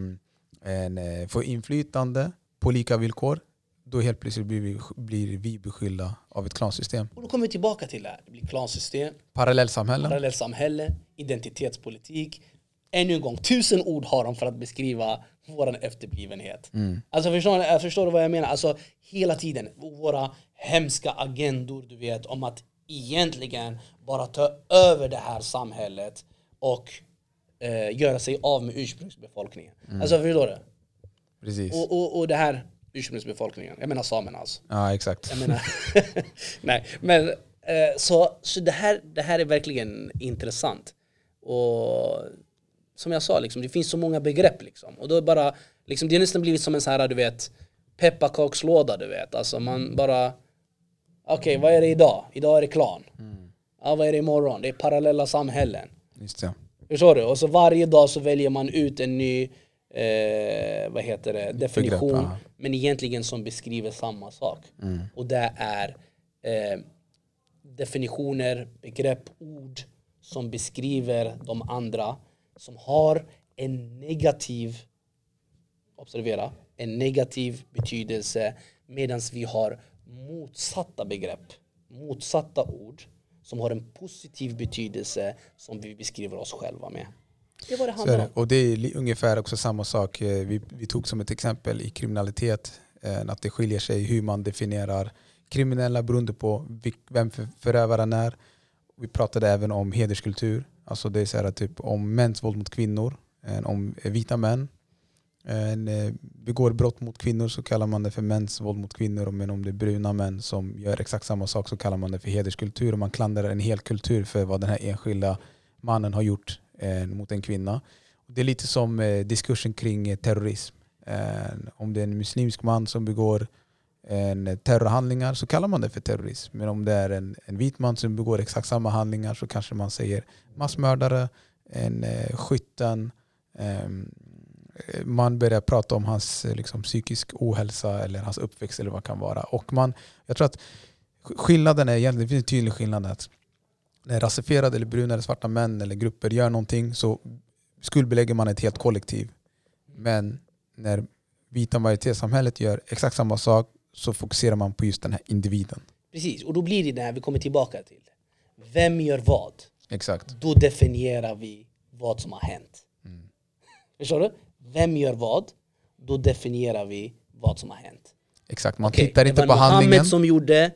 S2: en, eh, få inflytande på lika villkor. Då helt plötsligt blir vi, blir vi beskyllda av ett klansystem.
S1: Och då kommer vi tillbaka till det här. Det blir klansystem,
S2: Parallellsamhällen.
S1: parallellsamhälle, identitetspolitik. Ännu en gång, tusen ord har de för att beskriva vår efterblivenhet. Alltså förstår, förstår du vad jag menar? Alltså hela tiden, våra hemska agendor du vet om att egentligen bara ta över det här samhället och eh, göra sig av med ursprungsbefolkningen. Alltså förstår du?
S2: Precis.
S1: Och, och, och det här ursprungsbefolkningen, jag menar samerna alltså.
S2: Ja, exakt.
S1: Jag menar, nej, men eh, så, så det, här, det här är verkligen intressant. Och som jag sa, liksom, det finns så många begrepp. Liksom. Och då är bara, liksom, det har nästan blivit som en så här, du vet, pepparkakslåda. Du vet. Alltså man bara, okej vad är det idag? Idag är det klan. Ja, vad är det imorgon? Det är parallella samhällen.
S2: Just det.
S1: Förstår du? Och så varje dag så väljer man ut en ny eh, vad heter det, definition.
S2: Begrepp,
S1: men egentligen som beskriver samma sak. Och det är eh, definitioner, begrepp, ord som beskriver de andra som har en negativ, observera, en negativ betydelse medan vi har motsatta begrepp, motsatta ord som har en positiv betydelse som vi beskriver oss själva med. Det vad det
S2: det.
S1: om.
S2: Och det är ungefär också samma sak. eh, Vi, vi tog som ett exempel i kriminalitet, eh, att det skiljer sig hur man definierar kriminella beroende på vem för- förövaren är. Vi pratade även om hederskultur, alltså det är så här, typ om mäns våld mot kvinnor, eh, om eh, vita män eh, en, begår brott mot kvinnor så kallar man det för mäns våld mot kvinnor. Men om det är bruna män som gör exakt samma sak så kallar man det för hederskultur. Och man klandrar en hel kultur för vad den här enskilda mannen har gjort eh, mot en kvinna. Det är lite som eh, diskursen kring eh, terrorism. Eh, om det är en muslimsk man som begår en eh, terrorhandlingar så kallar man det för terrorism. Men om det är en, en vit man som begår exakt samma handlingar så kanske man säger massmördare, en eh, skytten, Eh, man börjar prata om hans eh, liksom, psykisk ohälsa eller hans uppväxt eller vad det kan vara. Och man, jag tror att skillnaden är egentligen, det finns en tydlig skillnad att när rasifierade eller bruna eller svarta män eller grupper gör någonting så skuldbelägger man ett helt kollektiv. Men när vita majoritetssamhället gör exakt samma sak så fokuserar man på just den här individen.
S1: Precis, och då blir det där vi kommer tillbaka till. Vem gör vad?
S2: Exakt.
S1: Då definierar vi vad som har hänt. Förstår du? Vem gör vad? Då definierar vi vad som har hänt.
S2: Exakt. Man
S1: Okej,
S2: tittar
S1: det
S2: inte
S1: var
S2: på
S1: Mohammed
S2: handlingen.
S1: som gjorde,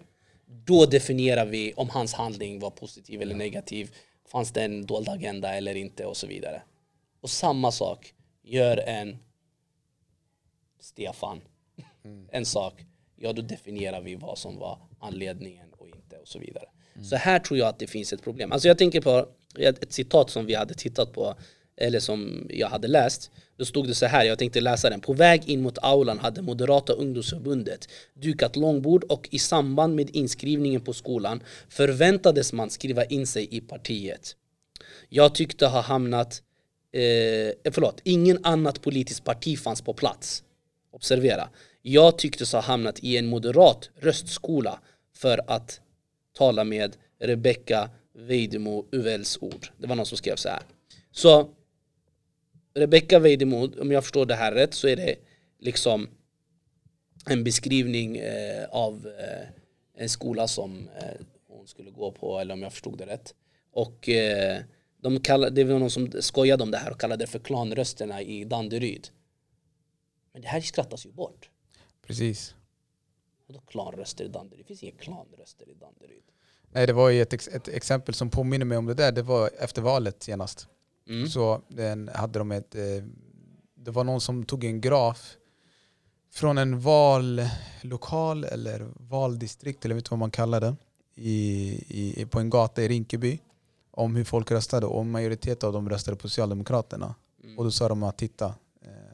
S1: då definierar vi om hans handling var positiv eller negativ. Fanns det en dold agenda eller inte och så vidare. Och samma sak gör en Stefan en sak, ja då definierar vi vad som var anledningen och inte och så vidare. Så här tror jag att det finns ett problem. Alltså jag tänker på ett ett citat som vi hade tittat på, eller som jag hade läst. Då stod det så här, jag tänkte läsa den. På väg in mot aulan hade Moderata ungdomsförbundet dukat långbord och i samband med inskrivningen på skolan förväntades man skriva in sig i partiet. Jag tyckte ha hamnat, eh, förlåt, ingen annat politiskt parti fanns på plats. Observera. Jag tycktes ha hamnat i en moderat röstskola för att tala med Rebecca Vejdemo Uvels ord. Det var någon som skrev så här. Så Rebecca Vejdemo, om jag förstår det här rätt, så är det liksom en beskrivning eh, av eh, en skola som eh, hon skulle gå på, eller om jag förstod det rätt. Och eh, de kallade, det var någon som skojade om det här och kallade det för klanrösterna i Danderyd. Men det här skrattas ju bort.
S2: Precis.
S1: Vadå klanröster i Danderyd? Det finns inga klanröster i Danderyd.
S2: Nej, det var ju ett, ett exempel som påminner mig om det där. Det var efter valet senast.
S1: Mm.
S2: Så den hade de ett, eh, det var någon som tog en graf från en vallokal eller valdistrikt, eller vet inte vad man kallar det, i, i, på en gata i Rinkeby om hur folk röstade och majoriteten av dem röstade på Socialdemokraterna.
S1: Mm.
S2: Och då sa de att titta,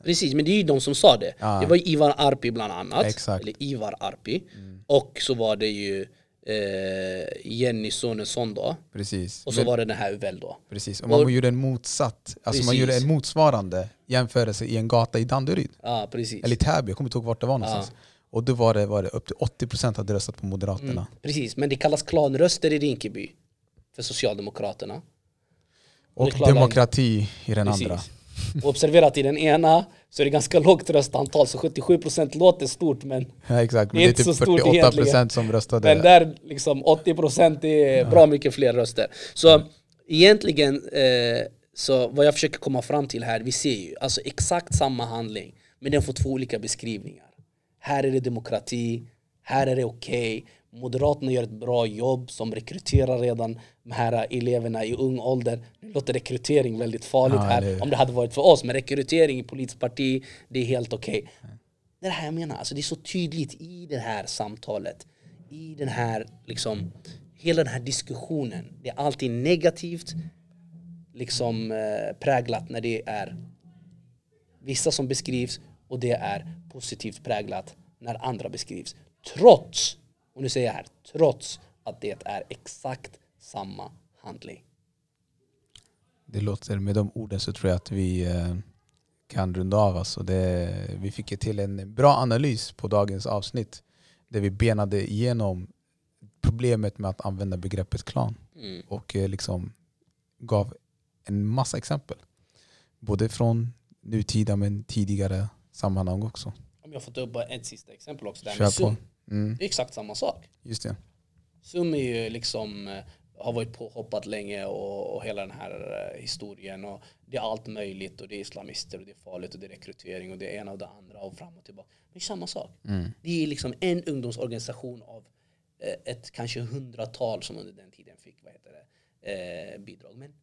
S1: Precis, men det är ju de som sa det.
S2: Ja.
S1: Det var ju Ivar Arpi bland annat.
S2: Exakt.
S1: Eller Ivar Arpi.
S2: Mm.
S1: Och så var det ju eh, Jenny Sonesson då.
S2: precis.
S1: Och så
S2: Men-
S1: var det den här Uvel då.
S2: Precis, och man
S1: Och-
S2: gjorde en motsatt, alltså man
S1: Precis.
S2: gjorde en motsvarande jämförelse i en gata i Danderyd.
S1: Ja, precis.
S2: Eller i Täby, jag kommer inte ihåg vart det var någonstans. Och då var det, var det upp till 80% hade röstat på Moderaterna.
S1: Mm, precis, men det kallas klanröster i Rinkeby. För Socialdemokraterna.
S2: Och
S1: klart-
S2: demokrati i den
S1: Precis.
S2: andra.
S1: Och observera att i den ena så är det ganska lågt röstantal, så 77% låter stort men,
S2: Ja, exakt, men
S1: Det är inte
S2: typ
S1: så stort
S2: 48%
S1: egentligen.
S2: som röstade.
S1: men där liksom 80% är bra mycket fler röster. Så egentligen, eh, så vad jag försöker komma fram till här, vi ser ju alltså exakt samma handling men den får två olika beskrivningar. Här är det demokrati, här är det okej. Moderaterna gör ett bra jobb som rekryterar redan de här eleverna i ung ålder. Nu låter rekrytering väldigt farligt
S2: Ja,
S1: här
S2: det-
S1: om det hade varit för oss, men rekrytering i politiskt parti, det är helt okej. Det är det här jag menar, alltså det är så tydligt i det här samtalet, i den här, liksom, hela den här diskussionen. Det är alltid negativt liksom, eh, präglat när det är vissa som beskrivs och det är positivt präglat när andra beskrivs. Trots, och nu säger jag här, trots att det är exakt samma handling.
S2: Det låter, med de orden så tror jag att vi eh, kan runda av. Alltså det, vi fick till en bra analys på dagens avsnitt där vi benade igenom problemet med att använda begreppet klan
S1: Mm.
S2: och eh, liksom gav en massa exempel. Både från nutida men tidigare sammanhang också.
S1: Om jag får ta upp ett sista exempel också,
S2: Kör
S1: med
S2: på. Mm,
S1: Det är exakt samma sak.
S2: just det.
S1: SUM är ju liksom, eh, har varit påhoppat länge och, och hela den här eh, historien och det är allt möjligt och det är islamister och det är farligt och det är rekrytering och det är ena och det andra och fram och tillbaka. Men det är samma sak.
S2: Mm.
S1: Det är liksom en ungdomsorganisation av eh, ett kanske hundratal som under den tiden fick vad heter det, eh, bidrag. Men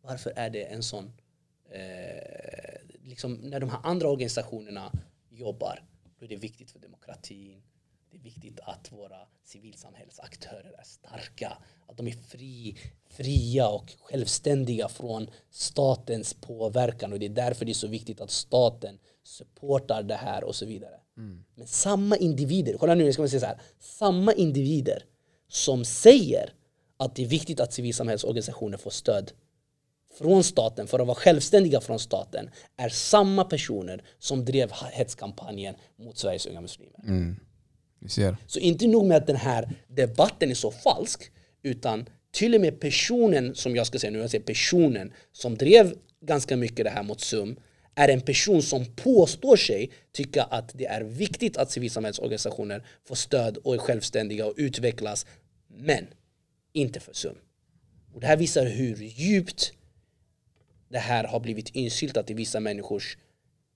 S1: varför är det en sån, eh, liksom när de här andra organisationerna jobbar, då är det viktigt för demokratin, det är viktigt att våra civilsamhällesaktörer är starka, att de är fri, fria och självständiga från statens påverkan och det är därför det är så viktigt att staten supportar det här och så vidare. Men samma individer, kolla nu, jag ska man säga så här, samma individer som säger att det är viktigt att civilsamhällsorganisationer får stöd från staten för att vara självständiga från staten är samma personer som drev hetskampanjen mot Sveriges unga muslimer.
S2: Mm. Ser.
S1: Så inte nog med att den här debatten är så falsk utan till och med personen som jag ska säga nu, jag säger personen som drev ganska mycket det här mot SUM är en person som påstår sig tycka att det är viktigt att civilsamhällsorganisationer får stöd och är självständiga och utvecklas men inte för SUM. Och det här visar hur djupt det här har blivit insyltat i vissa människors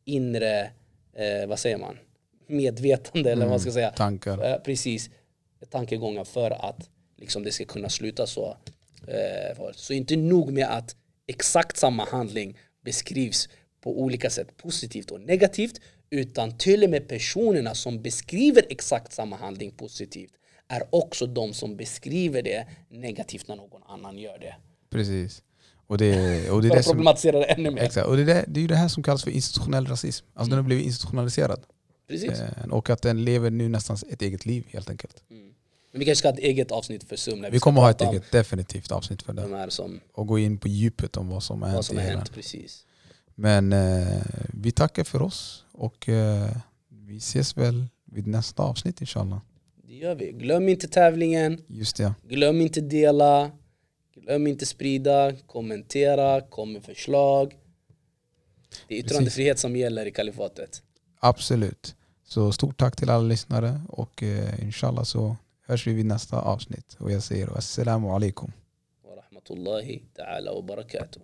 S1: inre, eh, vad säger man, medvetande eller vad man ska säga.
S2: Tankar.
S1: Eh, precis, tankegångar för att liksom, det ska kunna sluta så. Eh, så inte nog med att exakt samma handling beskrivs på olika sätt positivt och negativt utan till och med personerna som beskriver exakt samma handling positivt är också de som beskriver det negativt när någon annan gör det.
S2: Precis. Och det, och det är
S1: För att problematisera det ännu mer.
S2: Exakt, och det är, det, det är ju det här som kallas för institutionell rasism. Alltså den har blivit institutionaliserad.
S1: Precis.
S2: Eh, och att den lever nu nästan ett eget liv helt enkelt.
S1: Mm. Men vi kanske ska ha ett eget avsnitt för SUM vi,
S2: Vi kommer ha ett eget definitivt avsnitt för
S1: de
S2: det.
S1: här som,
S2: Och gå in på djupet om vad som har
S1: vad
S2: hänt.
S1: som har hänt. Precis.
S2: Men eh, vi tackar för oss och eh, vi ses väl vid nästa avsnitt inshallah.
S1: Det gör vi. Glöm inte tävlingen.
S2: Just det.
S1: Glöm inte dela. Glöm inte sprida. Kommentera. Kom med förslag. Det är yttrandefrihet som gäller i kalifatet.
S2: Absolut. Så stort tack till alla lyssnare och eh, inshallah så hörs vi vid nästa avsnitt. Och jag säger assalamu alaikum.
S1: Wa rahmatullahi ta'ala wa barakatuh.